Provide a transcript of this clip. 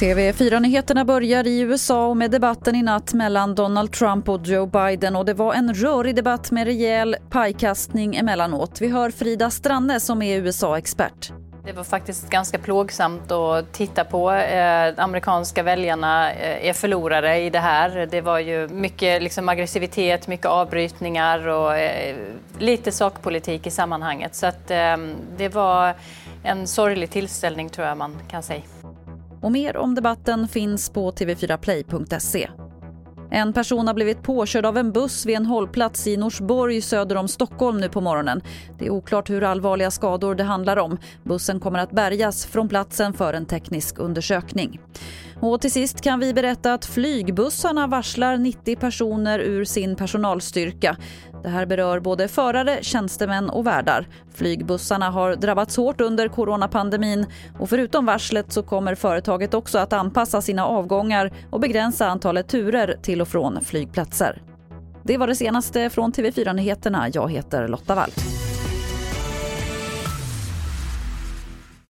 TV4-nyheterna börjar i USA och med debatten i natt mellan Donald Trump och Joe Biden. och Det var en rörig debatt med rejäl pajkastning emellanåt. Vi hör Frida Stranne som är USA-expert. Det var faktiskt ganska plågsamt att titta på. Eh, amerikanska väljarna eh, är förlorare i det här. Det var ju mycket liksom, aggressivitet, mycket avbrytningar och eh, lite sakpolitik i sammanhanget. Så att, eh, det var en sorglig tillställning tror jag man kan säga. Och mer om debatten finns på tv4play.se. En person har blivit påkörd av en buss vid en hållplats i Norsborg söder om Stockholm nu på morgonen. Det är oklart hur allvarliga skador det handlar om. Bussen kommer att bärgas från platsen för en teknisk undersökning. Och till sist kan vi berätta att flygbussarna varslar 90 personer ur sin personalstyrka. Det här berör både förare, tjänstemän och värdar. Flygbussarna har drabbats hårt under coronapandemin och förutom varslet så kommer företaget också att anpassa sina avgångar och begränsa antalet turer till och från flygplatser. Det var det senaste från TV4 Nyheterna. Jag heter Lotta Wall.